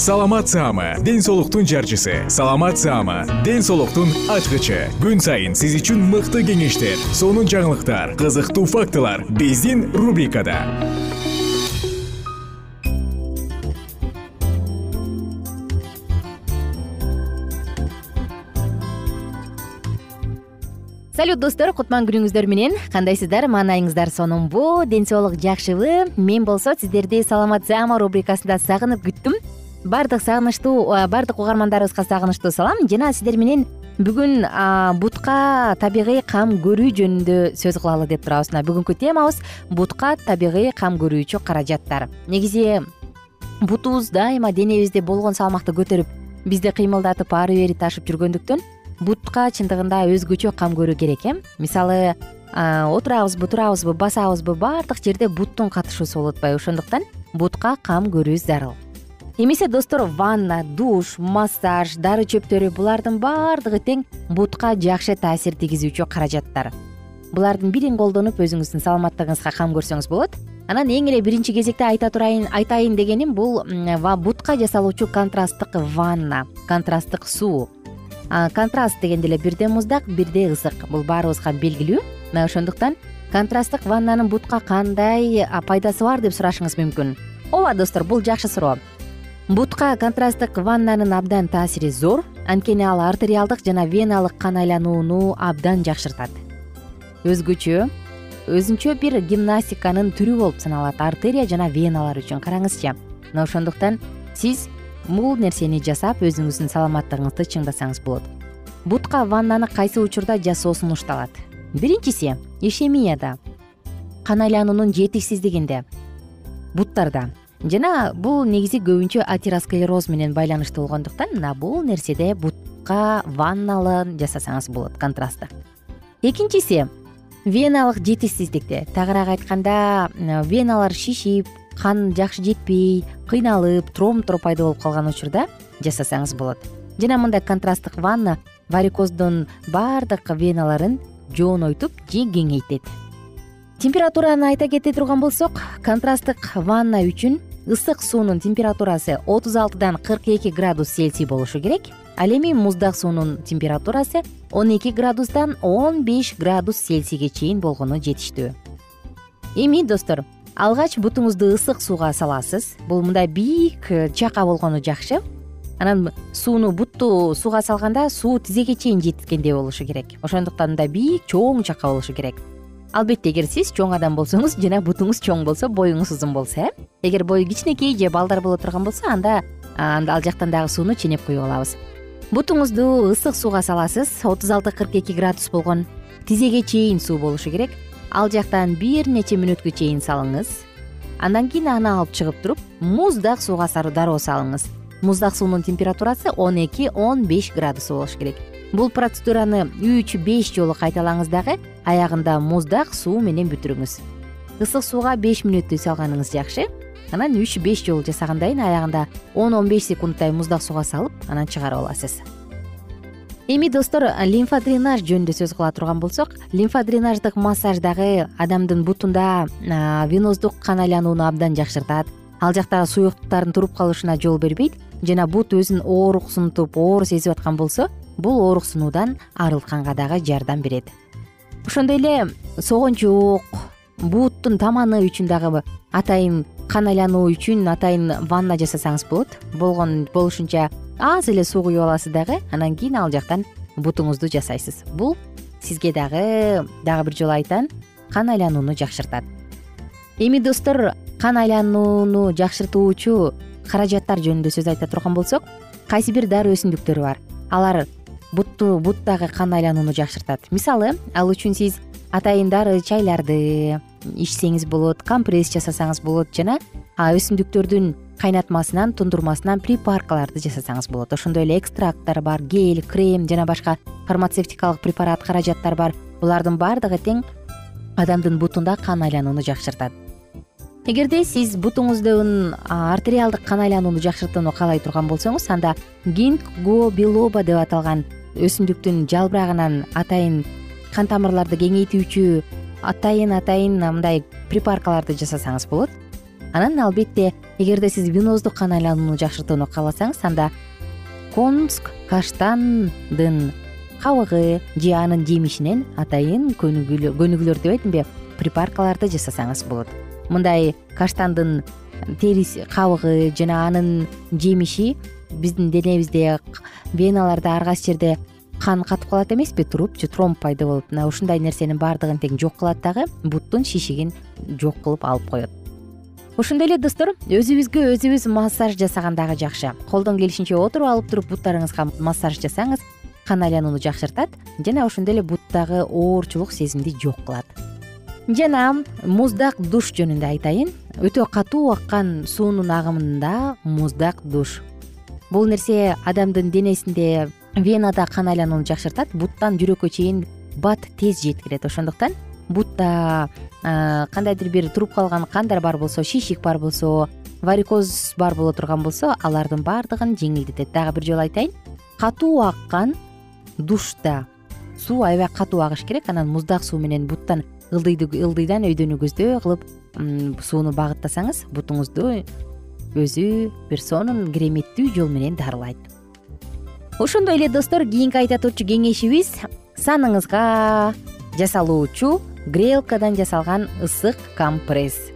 саламат саама ден соолуктун жарчысы. Саламат саама ден соолуктун ачкычы. Күн сайын сиз үчүн мыкты кеңештер сонун жаңылыктар кызыктуу фактылар биздин рубрикада. Салют достор кутман күнүңүздөр менен. Кандайсыздар маанайыңыздар сонунбу ден соолук жакшыбы. Мен болсо сиздерди саламат саама рубрикасында сагынып күттүм баардык сагынычтуу баардык угармандарыбызга сагынычтуу салам. Жана сиздер менен бүгүн бутка табигый кам көрүү жөнүндө сөз кылалы деп турабыз. Мына бүгүнкү темабыз бутка табигый кам көрүүчү каражаттар. Негизи бутубуз дайыма денебизде болгон салмакты көтөрүп бизди кыймылдатып ары бери ташып жүргөндүктөн бутка чындыгында өзгөчө кам көрүү керек э. Мисалы отурабызбы турабызбы басабызбы баардык жерде буттун катышуусу болуп атпайбы. Ошондуктан бутка кам көрүү зарыл эмесе достор ванна душ массаж дары чөптөрү булардын баардыгы тең бутка жакшы таасир тийгизүүчү каражаттар. Булардын бирин колдонуп өзүңүздүн саламаттыгыңызга кам көрсөңүз болот. Анан эң эле биринчи кезекте айта турайын айтайын дегеним бул бутка жасалуучу контрасттык ванна контрасттык суу. Контраст дегенде эле бирде муздак бирде ысык. Бул баарыбызга белгилүү. Мына ошондуктан контрасттык ваннанын бутка кандай пайдасы бар деп сурашыңыз мүмкүн. Ооба достор бул жакшы суроо бутка контрасттык ваннанын абдан таасири зор анткени ал артериалдык жана веналык кан айланууну абдан жакшыртат. Өзгөчө өзүнчө бир гимнастиканын түрү болуп саналат артерия жана веналар үчүн караңызчы. Мына ошондуктан сиз бул нерсени жасап өзүңүздүн саламаттыгыңызды чыңдасаңыз болот. Бутка ваннаны кайсы учурда жасоо сунушталат биринчиси ишемияда. Кан айлануунун жетишсиздигинде буттарда жана бул негизи көбүнчө атеросклероз менен байланыштуу болгондуктан мына бул нерседе бутка ванналы жасасаңыз болот контрастты. Экинчиси веналык жетишсиздикте. Тагыраак айтканда веналар шишип кан жакшы жетпей кыйналып тромбтор пайда болуп калган учурда жасасаңыз болот. Жана мындай контрасттык ванна варикоздун баардык веналарын жоонойтуп же кеңейтет. Температураны айта кете турган болсок контрасттык ванна үчүн ысык суунун температурасы отуз алтыдан кырк эки градус цельсий болушу керек. Ал эми муздак суунун температурасы он эки градустан он беш градус цельсийге чейин болгону жетиштүү. Эми достор алгач бутуңузду ысык сууга саласыз. Бул мындай бийик э, чака болгону жакшы. Анан сууну бутту сууга салганда суу тизеге чейин жеткендей болушу керек. Ошондуктан мындай бийик чоң чака болушу керек албетте эгер сиз чоң адам болсоңуз жана бутуңуз чоң болсо боюңуз узун болсо э эгер бою кичинекей же балдар боло турган болсо анда ал жактан дагы сууну ченеп куюп алабыз. Бутуңузду ысык сууга саласыз отуз алты кырк эки градус болгон тизеге чейин суу болушу керек. Ал жактан бир нече мүнөткө чейин салыңыз. Андан кийин аны алып чыгып туруп муздак сууга дароо салыңыз. Муздак суунун температурасы он эки он беш градус болушу керек. Бул процедураны үч беш жолу кайталаңыз дагы аягында муздак суу менен бүтүрүңүз. Ысык сууга беш мүнөттөй салганыңыз жакшы. Анан үч беш жолу жасагандан кийин аягында он он беш секундтай муздак сууга салып анан чыгарып аласыз. Эми достор лимфодренаж жөнүндө сөз кыла турган болсок лимфодренаждык массаж дагы адамдын бутунда веноздук кан айланууну абдан жакшыртат. Ал жактагы суюктуктардын туруп калышына жол бербейт жана бут өзүн ооруксунтуп оор сезип аткан болсо бул ооруксунуудан арылтканга дагы жардам берет ошондой эле согончок буттун таманы үчүн дагы атайын кан айлануу үчүн атайын ванна жасасаңыз болот. Болгон болушунча аз эле суу куюп аласыз дагы анан кийин ал жактан бутуңузду жасайсыз. Бул сизге дагы дагы бир жолу айтайын кан айланууну жакшыртат. Эми достор кан айланууну жакшыртуучу каражаттар жөнүндө сөз айта турган болсок кайсы бир дары өсүмдүктөр бар. Алар бутту буттагы кан айланууну жакшыртат. Мисалы ал үчүн сиз атайын дары чайларды ичсеңиз болот компресс жасасаңыз болот жана өсүмдүктөрдүн кайнатмасынан тундурмасынан припаркаларды жасасаңыз болот. Ошондой эле экстракттар бар гель крем жана башка фармацевтикалык препарат каражаттар бар. Булардын баардыгы тең адамдын бутунда кан айланууну жакшыртат. Эгерде сиз бутуңуздун артериалдык кан айланууну жакшыртууну каалай турган болсоңуз анда гинго билоба деп аталган өсүмдүктүн жалбырагынан атайын кан тамырларды кеңейтүүчү атайын атайын мындай припаркаларды жасасаңыз болот. Анан албетте эгерде сиз веноздук кан айланууну жакшыртууну кааласаңыз анда конск каштандын кабыгы же анын жемишинен атайын көнүгүүлөр дебедимби припаркаларды жасасаңыз болот. Мындай каштандын териси кабыгы жана анын жемиши биздин денебизде веналарда ар кайсы жерде кан катып калат эмеспи? Туруп же тромб пайда болуп. Мына ушундай нерсенин баардыгын тең жок кылат дагы буттун шишигин жок кылып алып коет. Ошондой эле достор өзүбүзгө өзүбүз массаж жасаган дагы жакшы. Колдон келишинче отуруп алып туруп буттарыңызга массаж жасаңыз кан айланууну жакшыртат жана ошондой эле буттагы оорчулук сезимди жок кылат. Жана муздак душ жөнүндө айтайын. Өтө катуу аккан суунун агымында муздак душ бул нерсе адамдын денесинде венада кан айланууну жакшыртат. Буттан жүрөккө чейин бат тез жеткирет. Ошондуктан бутта кандайдыр бир туруп калган кандар бар болсо шишик бар болсо варикоз бар боло турган болсо алардын баардыгын жеңилдетет. Дагы бир жолу айтайын. Катуу аккан душта суу аябай катуу агыш керек. Анан муздак суу менен буттан ылдыйдан өйдөнү көздөй кылып сууну багыттасаңыз бутуңузду өзү бир кереметтүү жол менен дарылайт. Ошондой эле достор кийинки айта турчу кеңешибиз. Саныңызга жасалуучу грелкадан жасалган ысык компресс.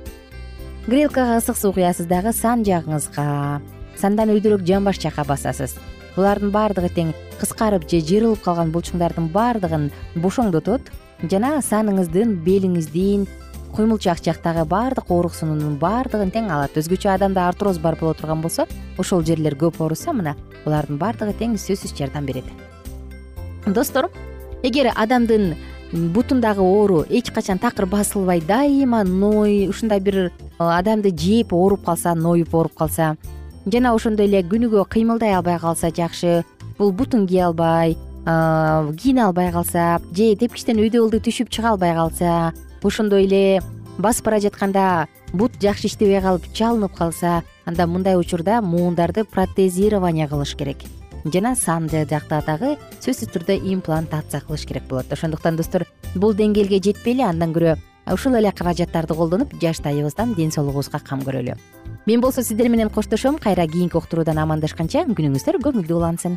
Грелкага ысык суу куясыз дагы сан жагыңызга сандан өйдөрөөк жамбаш жака басасыз. Булардын баардыгы тең кыскарып же жырылып калган булчуңдардын баардыгын бошоңдотот жана саныңыздын белиңиздин куймулчак жактагы баардык ооруксунуунун баардыгын тең алат. Өзгөчө адамда артроз бар боло турган болсо ошол жерлер көп ооруса мына булардын баардыгы тең сөзсүз жардам берет. Достор эгер адамдын бутундагы оору эч качан такыр басылбай дайыма ной ушундай бир э, адамды жеп ооруп калса ноюп ооруп калса жана ошондой эле күнүгө кыймылдай албай калса жакшы бул бутун кие албай э, кийине албай калса же тепкичтен өйдө ылдый түшүп чыга албай калса ошондой эле басып бара жатканда бут жакшы иштебей калып чалынып калса анда мындай учурда муундарды протезирование кылыш керек. Жана сан жакта дагы сөзсүз түрдө имплантация кылыш керек болот. Ошондуктан достор бул деңгээлге жетпейли андан көрө ушул эле каражаттарды колдонуп жаштайыбыздан ден соолугубузга кам көрөлү. Мен болсо сиздер менен коштошом. Кайра кийинки уктуруудан амандашканча күнүңүздөр көңүлдүү улансын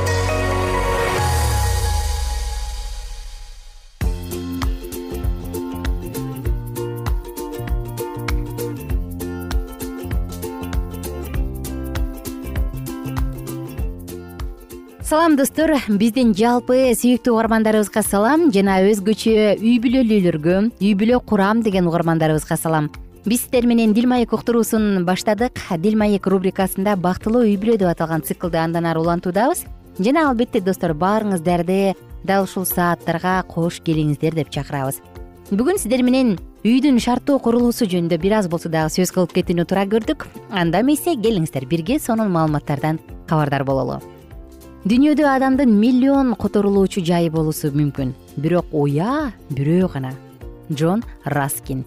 салам достор. Биздин жалпы сүйүктүү угармандарыбызга салам жана өзгөчө үй бүлөлүүлөргө үй бүлө курам деген угармандарыбызга салам. Биз сиздер менен дил маек уктуруусун баштадык. Дил маек рубрикасында бактылуу үй бүлө деп аталган циклды андан ары улантуудабыз. Жана албетте достор баарыңыздарды дал ушул сааттарга кош келиңиздер деп чакырабыз. Бүгүн сиздер менен үйдүн шарттуу курулуусу жөнүндө бир аз болсо дагы сөз кылып кетүүнү туура көрдүк. Анда эмесе келиңиздер. Бирге сонун маалыматтардан кабардар бололу дүйнөдө адамдын миллион которулуучу жайы болуусу мүмкүн. Бирок уя бирөө гана. Джон раскин.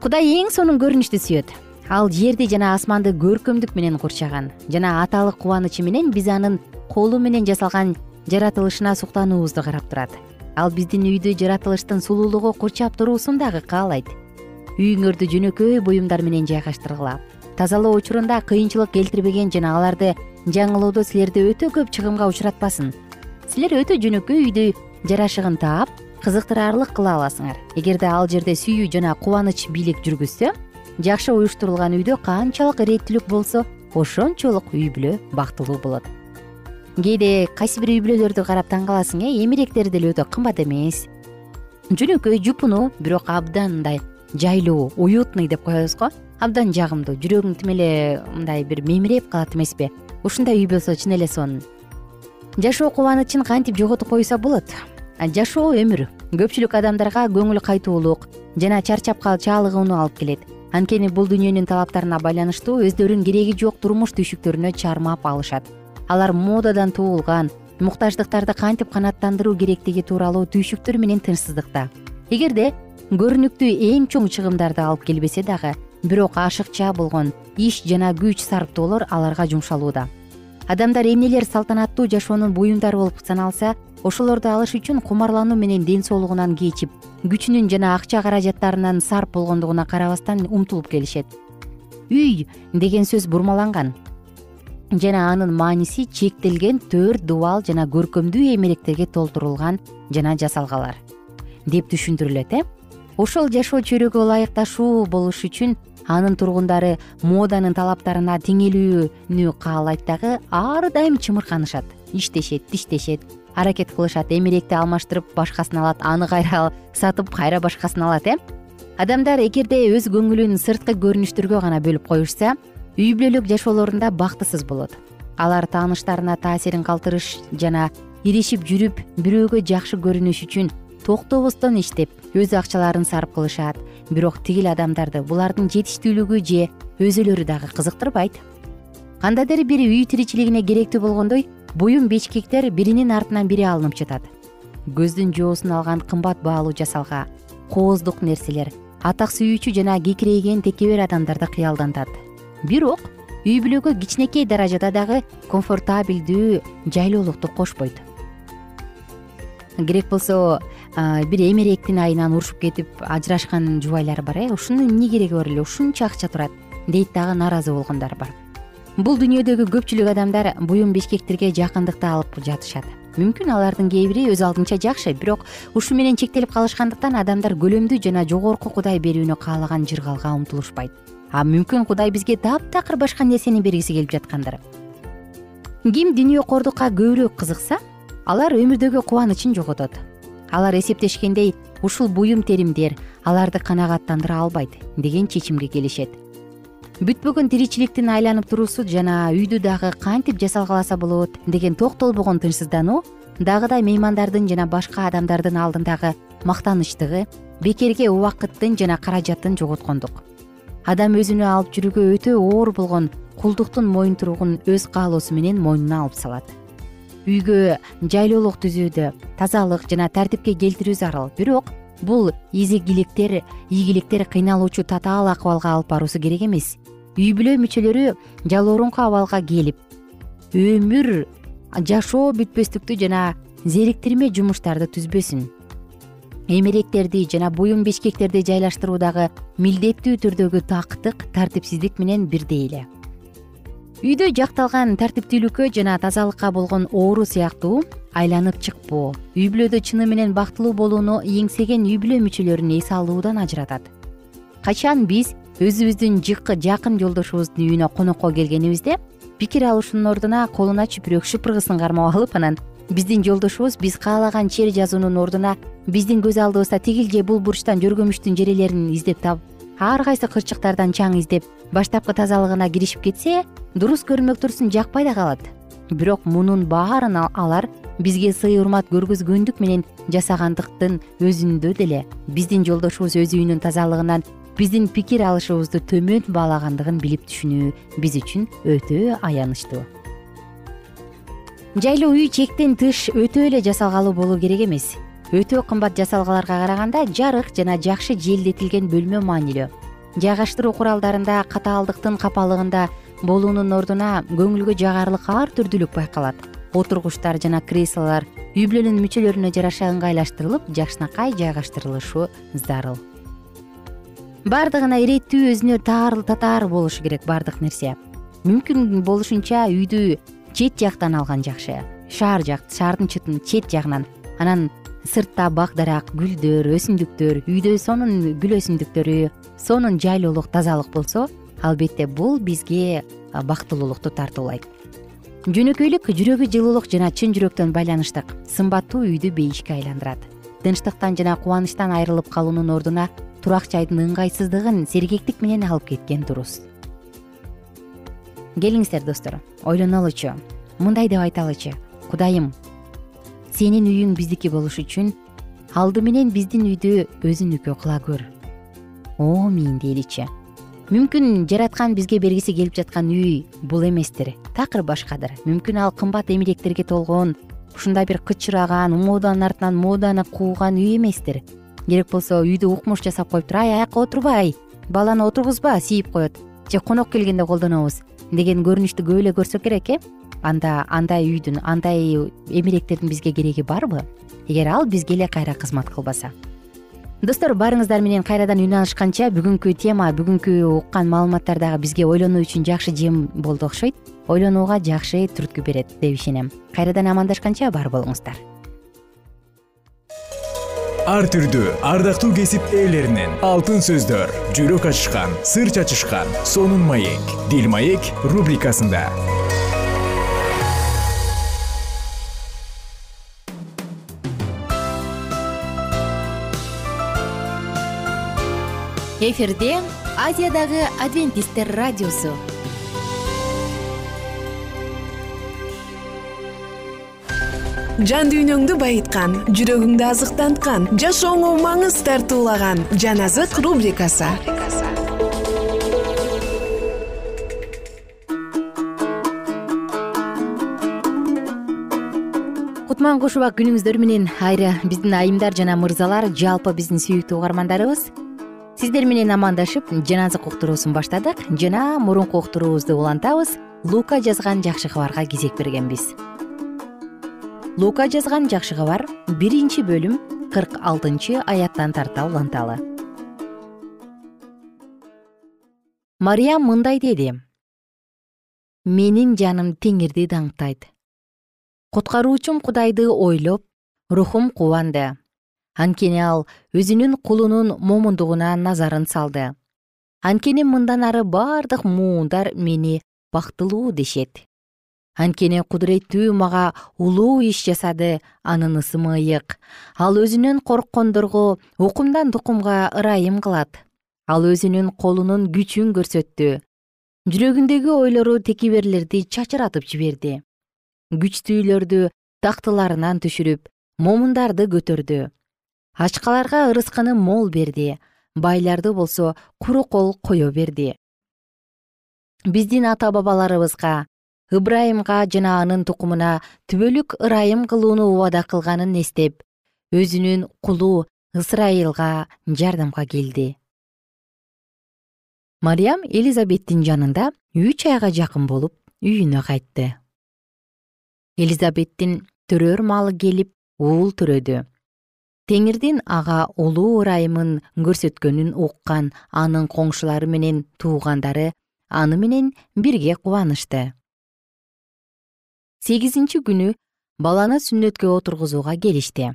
Кудай эң сонун көрүнүштү сүйөт. Ал жерди жана асманды көркөмдүк менен курчаган жана аталык кубанычы менен биз анын колу менен жасалган жаратылышына суктануубузду карап турат. Ал биздин үйдү жаратылыштын сулуулугу курчап туруусун дагы каалайт. Үйүңөрдү жөнөкөй буюмдар менен жайгаштыргыла. Тазалоо учурунда кыйынчылык келтирбеген жана аларды жаңылоодо силерди өтө көп чыгымга учуратпасын. Силер өтө жөнөкөй үйдү жарашыгын таап кызыктырарлык кыла аласыңар. Эгерде ал жерде сүйүү жана кубаныч бийлик жүргүзсө жакшы уюштурулган үйдө канчалык иреттүүлүк болсо ошончолук үй бүлө бактылуу болот. Кээде кайсы бир үй бүлөлөрдү карап таң каласың э? Эмеректери деле өтө кымбат эмес. Жөнөкөй жупунуу бирок абдан мындай жайлуу уютный деп коебуз го. Абдан жагымдуу. Жүрөгүң тим эле мындай бир мемиреп калат эмеспи ушундай үй болсо чын эле сонун. Жашоо кубанычын кантип жоготуп коюса болот. Жашоо өмүр. Көпчүлүк адамдарга көңүл кайтуулук жана чарчап чалыгууну алып келет. Анткени бул дүйнөнүн талаптарына байланыштуу өздөрүнүн кереги жок турмуш түйшүктөрүнө чармап алышат. Алар модадан туулган муктаждыктарды кантип канааттандыруу керектиги тууралуу түйшүктөр менен тынчсыздыкта. Эгерде көрүнүктүү эң чоң чыгымдарды алып келбесе дагы бирок ашыкча болгон иш жана күч сарптоолор аларга жумшалууда. Адамдар эмнелер салтанаттуу жашоонун буюмдары болуп саналса ошолорду алыш үчүн кумарлануу менен ден соолугунан кечип күчүнүн жана акча каражаттарынын сарп болгондугуна карабастан умтулуп келишет. Үй деген сөз бурмаланган. Жана анын мааниси чектелген төрт дубал жана көркөмдүү эмеректерге толтурулган жана жасалгалар. Деп түшүндүрүлөт э? Ошол жашоо чөйрөгө ылайыкташуу болуш үчүн анын тургундары моданын талаптарына теңелүүнү каалайт дагы ар дайым чымырканышат иштешет тиштешет аракет кылышат эмеректи алмаштырып башкасын алат аны кайра сатып кайра башкасын алат э? Адамдар эгерде өз көңүлүн сырткы көрүнүштөргө гана бөлүп коюшса үй бүлөлүк жашоолорунда бактысыз болот. Алар тааныштарына таасирин калтырыш жана иришип жүрүп бирөөгө жакшы көрүнүш үчүн токтобостон иштеп өз акчаларын сарп кылышат. Бирок тигил адамдарды булардын жетиштүүлүгү же өзүлөрү дагы кызыктырбайт. Кандайдыр бир үй тиричилигине керектүү болгондой буюм бечкектер биринин артынан бири алынып жатат. Көздүн жоосун алган кымбат баалуу жасалга кооздук нерселер атак сүйүүчү жана кекирейген текебер адамдарды кыялдантат. Бирок үй бүлөгө кичинекей даражада дагы комфортабелдүү жайлуулукту кошпойт керек болсо бир эмеректин айынан урушуп кетип ажырашкан жубайлар бар э. Ушунун эмне кереги бар эле? Ушунча акча турат дейт дагы нааразы болгондар бар. Бул дүйнөдөгү көпчүлүк адамдар буюм бешкектерге жакындыкты алып жатышат. Мүмкүн алардын кээ бири өз алдынча жакшы бирок ушу менен чектелип калышкандыктан адамдар көлөмдүү жана жогорку кудай берүүнү каалаган жыргалга умтулушпайт. А мүмкүн кудай бизге таптакыр башка нерсени бергиси келип жаткандыр. Ким дүйнөкордукка көбүрөөк кызыкса алар өмүрдөгү кубанычын жоготот. Алар эсептешкендей ушул буюм теримдер аларды канагаттандыра албайт деген чечимге келишет. Бүтпөгөн тиричиликтин айланып туруусу жана үйдү дагы кантип жасалгаласа болот деген токтолбогон тынчсыздануу дагыдай меймандардын жана башка адамдардын алдындагы мактанычтыгы бекерге убакыттын жана каражаттын жоготкондук. Адам өзүнө алып жүрүүгө өтө оор болгон кулдуктун моюнтуругун өз каалоосу менен мойнуна алып салат үйгө жайлуулук түзүүдө тазалык жана тартипке келтирүү зарыл бирок бул изигиликтер ийгиликтер кыйналуучу татаал акыбалга алып баруусу керек эмес. Үй бүлө мүчөлөрү жалоорунку абалга келип өмүр жашоо бүтпөстүктү жана зериктирме жумуштарды түзбөсүн. Эмеректерди жана буюм бешкектерди жайлаштыруу дагы милдеттүү түрдөгү тактык тартипсиздик менен бирдей эле үйдө жакталган тартиптүүлүккө жана тазалыкка болгон оору сыяктуу айланып чыкпоо. Үй бүлөдө чыны менен бактылуу болууну эңсеген үй бүлө мүчөлөрүн эс алуудан ажыратат. Качан биз өзүбүздүн жакын жолдошубуздун үйүнө конокко келгенибизде пикир алышуунун ордуна колуна чүпүрөк шыпыргысын кармап алып анан биздин жолдошубуз биз каалаган чер жазуунун ордуна биздин көз алдыбызда тигил же бул бурчтан жөргөмүчтүн жерелерин издеп таап ар кайсы кырчыктардан чаң издеп баштапкы тазалыгына киришип кетсе дурус көрүнбөк турсун жакпай да калат. Бирок мунун баарын алар бизге сый урмат көргөзгөндүк менен жасагандыктын өзүндө деле биздин жолдошубуз өз үйүнүн тазалыгынан биздин пикир алышыбызды төмөн баалагандыгын билип түшүнүү биз үчүн өтө аянычтуу. Жайлуу үй чектен тыш өтө эле жасалгалуу болуу керек эмес өтө кымбат жасалгаларга караганда жарык жана жакшы желдетилген бөлмө маанилүү. Жайгаштыруу куралдарында катаалдыктын капалыгында болуунун ордуна көңүлгө жагарлык ар түрдүүлүк байкалат. Отургучтар жана креслолор үй бүлөнүн мүчөлөрүнө жараша ыңгайлаштырылып жакшынакай жайгаштырылышы зарыл. Баардыгына иреттүү өзүнө татаар болушу керек баардык нерсе. Мүмкүн болушунча үйдү чет жактан алган жакшы. Шаар жак шаардын чет жагынан анан сыртта бак дарак гүлдөр өсүмдүктөр үйдө сонун гүл өсүмдүктөрү сонун жайлуулук тазалык болсо албетте бул бизге бактылуулукту тартуулайт. Жөнөкөйлүк жүрөгү жылуулук жана чын жүрөктөн байланыштык сымбаттуу үйдү бейишке айландырат. Тынчтыктан жана кубанычтан айрылып калуунун ордуна турак жайдын ыңгайсыздыгын сергектик менен алып кеткен дурус келиңиздер достор. Ойлонолучу мындай деп айталычы кудайым сенин үйүң биздики болуш үчүн алды менен биздин үйдү өзүнүкү кыла көр. Омин дейличи мүмкүн жараткан бизге бергиси келип жаткан үй бул эместир такыр башкадыр. Мүмкүн ал кымбат эмеректерге толгон ушундай бир кычыраган моданын артынан моданы кууган үй эместир. Керек болсо үйдү укмуш жасап коюптур ай аякка отурбай. Баланы отургузба siiп коет. Же конок келгенде колдонобуз. Деген көрүнүштү көп эле көрсөк керек э анда андай үйдүн андай эмеректердин бизге кереги барбы? Эгер ал бизге эле кайра кызмат кылбаса. Достор баарыңыздар менен кайрадан үн алышканча бүгүнкү тема бүгүнкү уккан маалыматтар дагы бизге ойлонуу үчүн жакшы жем болду окшойт. Ойлонууга жакшы түрткү берет деп ишенем. Кайрадан амандашканча бар болуңуздар. Ар түрдүү ардактуу кесип ээлеринен алтын сөздөр жүрөк ачышкан сыр чачышкан сонун маек дил маек рубрикасында эфирде азиядагы адвентисттер радиосу. Жан дүйнөңдү байыткан жүрөгүңдү азыктанткан жашооңо маңыз тартуулаган жан азык рубрикасы. Кутман куш убак күнүңүздөр менен айры. Биздин айымдар жана мырзалар жалпы биздин сүйүктүү угармандарыбыз сиздер менен амандашып жан азык уктуруусун баштадык жана мурунку уктуруубузду улантабыз. Лука жазган жакшы кабарга кезек бергенбиз. Лука жазган жакшы кабар биринчи бөлүм кырк алтынчы аяттан тарта уланталы. Мариям мындай деди. Менин жаным теңирди даңктайт. Куткаруучум кудайды ойлоп рухум кубанды анткени ал өзүнүн кулунун момундугуна назарын салды. Анткени мындан ары бардык муундар мени бактылуу дешет. Анткени кудуреттүү мага улуу иш жасады анын ысымы ыйык. Ал өзүнөн корккондорго укумдан тукумга ырайым кылат. Ал өзүнүн колунун күчүн көрсөттү. Жүрөгүндөгү ойлору текеберлерди чачыратып жиберди. Күчтүүлөрдү тактыларынан түшүрүп момундарды көтөрдү ачкаларга ырыскыны мол берди байларды болсо куру кол кое берди. Биздин ата бабаларыбызга ыбрайымга жана анын тукумуна түбөлүк ырайым кылууну убада кылганын эстеп өзүнүн кулу ысрайылга жардамга келди. Мариям элизабеттин жанында үч айга жакын болуп үйүнө кайтты. Элизабеттин төрөр маалы келип уул төрөдү теңирдин ага улуу ырайымын көрсөткөнүн уккан анын коңшулары менен туугандары аны менен бирге кубанышты. Сегизинчи күнү баланы сүннөткө отургузууга келишти.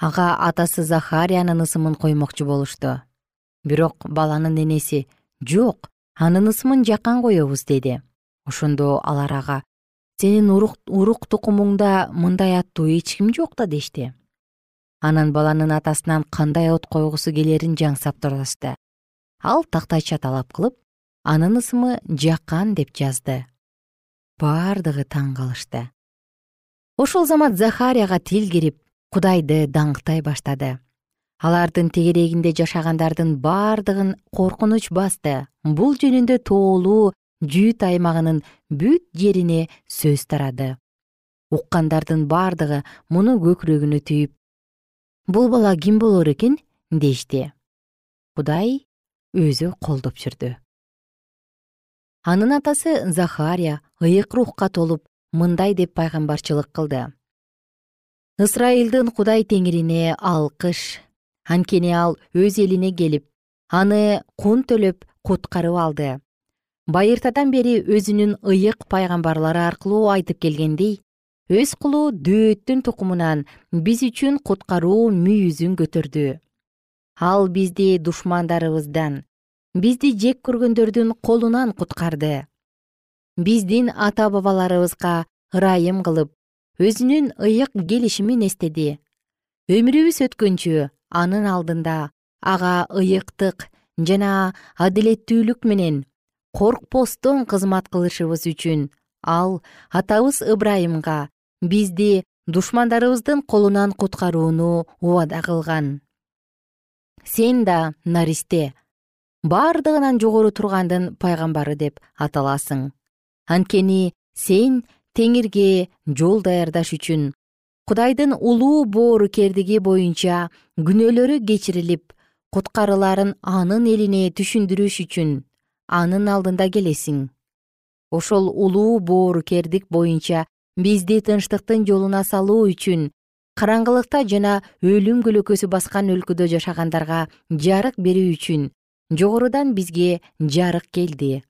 Ага атасы захариянын ысымын коймокчу болушту. Бирок баланын энеси жок анын ысымын жакан коебуз деди. Ошондо алар ага сенин урук тукумуңда мындай аттуу эч ким жок да? дешти анан баланын атасынан кандай от койгусу келерин жаңсап турашты ал тактайча талап кылып анын ысымы жакан деп жазды. Бардыгы таң калышты. Ошол замат захарияга тил кирип кудайды даңктай баштады. Алардын тегерегинде жашагандардын бардыгын коркунуч басты. Бул жөнүндө тоолуу жүйүт аймагынын бүт жерине сөз тарады. Уккандардын бардыгы муну көкүрөгүнө түйүп бул бала ким болор экен? дешти. Кудай өзү колдоп жүрдү. Анын атасы захария ыйык рухка толуп мындай деп пайгамбарчылык кылды. Ысрайылдын кудай теңирине алкыш анткени ал өз элине келип аны кун төлөп куткарып алды. Байыртадан бери өзүнүн ыйык пайгамбарлары аркылуу айтып келгендей өз кулу дөөттүн тукумунан биз үчүн куткаруу мүйүзүн көтөрдү. Ал бизди душмандарыбыздан бизди жек көргөндөрдүн колунан куткарды. Биздин ата бабаларыбызга ырайым кылып өзүнүн ыйык келишимин эстеди. Өмүрүбүз өткөнчө анын алдында ага ыйыктык жана адилеттүүлүк менен коркпостон кызмат кылышыбыз үчүн ал атабыз ыбрайымга бизди душмандарыбыздын колунан куткарууну убада кылган. Сен да наристе бардыгынан жогору тургандын пайгамбары деп аталасың. Анткени сен теңирге жол даярдаш үчүн кудайдын улуу боорукердиги боюнча күнөөлөрү кечирилип куткарылаарын анын элине түшүндүрүш үчүн анын алдында келесиң. Ошол улуу боорукердик боюнча бизди тынчтыктын жолуна салуу үчүн караңгылыкта жана өлүм көлөкөсү баскан өлкөдө жашагандарга жарык берүү үчүн жогорудан бизге жарык келди.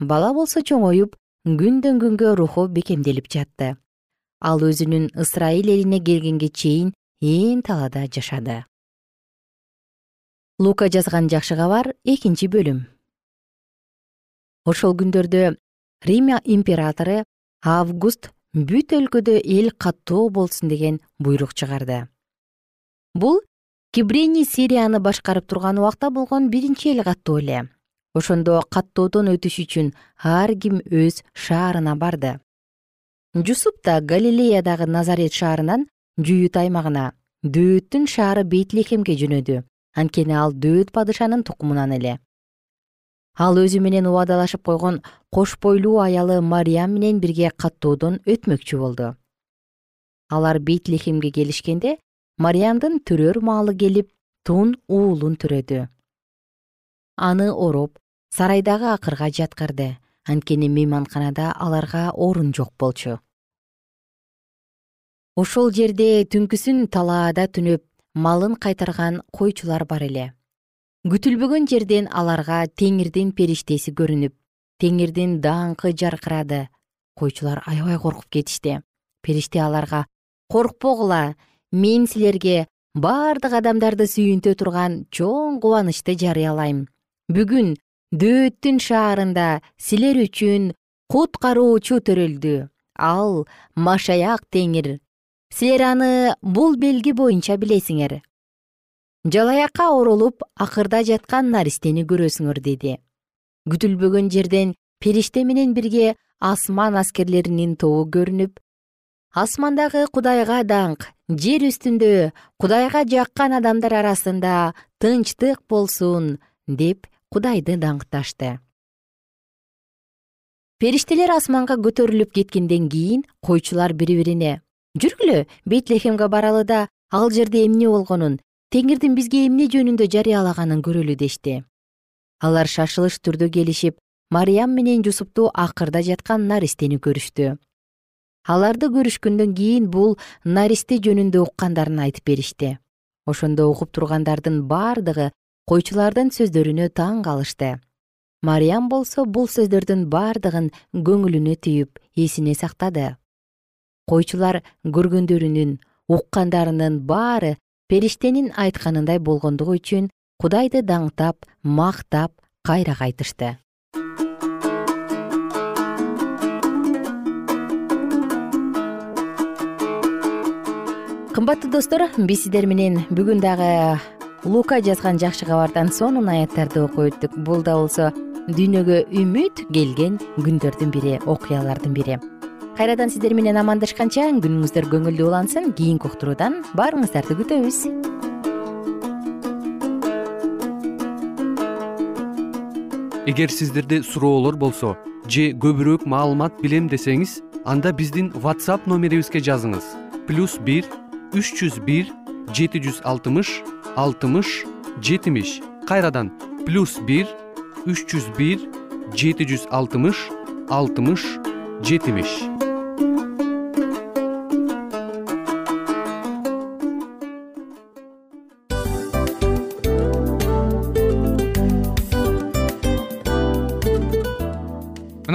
Бала болсо чоңоюп күндөн күнгө руху бекемделип жатты. Ал өзүнүн ысрайыл элине келгенге чейин ээн талаада жашады. Лука жазган жакшы кабар экинчи бөлүм. Ошол күндөрдө рим императору август бүт өлкөдө эл каттоо болсун деген буйрук чыгарды. Бул кибрени сирияны башкарып турган убакта болгон биринчи эл каттоо эле. Ошондо каттоодон өтүш үчүн ар ким өз шаарына барды. Жусуп да галилеядагы назарет шаарынан жүйүт аймагына дөөттүн шаары бейтлехемге жөнөдү. Анткени ал дөөт падышанын тукумунан эле ал өзү менен убадалашып койгон кош бойлуу аялы мариям менен бирге каттоодон өтмөкчү болду. Алар бейтлехемге келишкенде мариямдын төрөр маалы келип тун уулун төрөдү аны ороп сарайдагы акырга жаткырды анткени мейманканада аларга орун жок болчу. Ошол жерде түнкүсүн талаада түнөп малын кайтарган койчулар бар эле күтүлбөгөн жерден аларга теңирдин периштеси көрүнүп теңирдин даңкы жаркырады. Койчулар аябай коркуп кетишти. Периште аларга коркпогула мен силерге бардык адамдарды сүйүнтө турган чоң кубанычты жарыялайм. Бүгүн дөөттүн шаарында силер үчүн куткаруучу төрөлдү. Ал машаяк теңир. Силер аны бул белги боюнча билесиңер жалаякка оролуп акырда жаткан наристени көрөсүңөр деди. Күтүлбөгөн жерден периште менен бирге асман аскерлеринин тобу көрүнүп асмандагы кудайга даңк жер үстүндө кудайга жаккан адамдар арасында тынчтык болсун деп кудайды даңкташты. Периштелер асманга көтөрүлүп кеткенден кийин койчулар бири бирине жүргүлө бейтлехемге баралы да ал жерде эмне болгонун теңирдин бизге эмне жөнүндө жарыялаганын көрөлү дешти. Алар шашылыш түрдө келишип мариям менен жусупту акырда жаткан наристени көрүштү. Аларды көрүшкөндөн кийин бул наристе жөнүндө уккандарын айтып беришти. Ошондо угуп тургандардын бардыгы койчулардын сөздөрүнө таң калышты. Мариям болсо бул сөздөрдүн бардыгын көңүлүнө түйүп эсине сактады. Койчулар көргөндөрүнүн уккандарынын баары периштенин айтканындай болгондугу үчүн кудайды даңктап мактап кайра кайтышты. Кымбаттуу достор биз сиздер менен бүгүн дагы лука жазган жакшы кабардан сонун аяттарды окуп өттүк. Бул да болсо дүйнөгө үмүт келген күндөрдүн бири окуялардын бири кайрадан сиздер менен амандашканча күнүңүздөр көңүлдүү улансын кийинки уктуруудан баарыңыздарды күтөбүз. Эгер сиздерде суроолор болсо же көбүрөөк маалымат билем десеңиз анда биздин whatsapp номерибизге жазыңыз. Плюс бир үч жүз бир жети жүз алтымыш алтымыш жетимиш. Кайрадан плюс бир үч жүз бир жети жүз алтымыш алтымыш жетимиш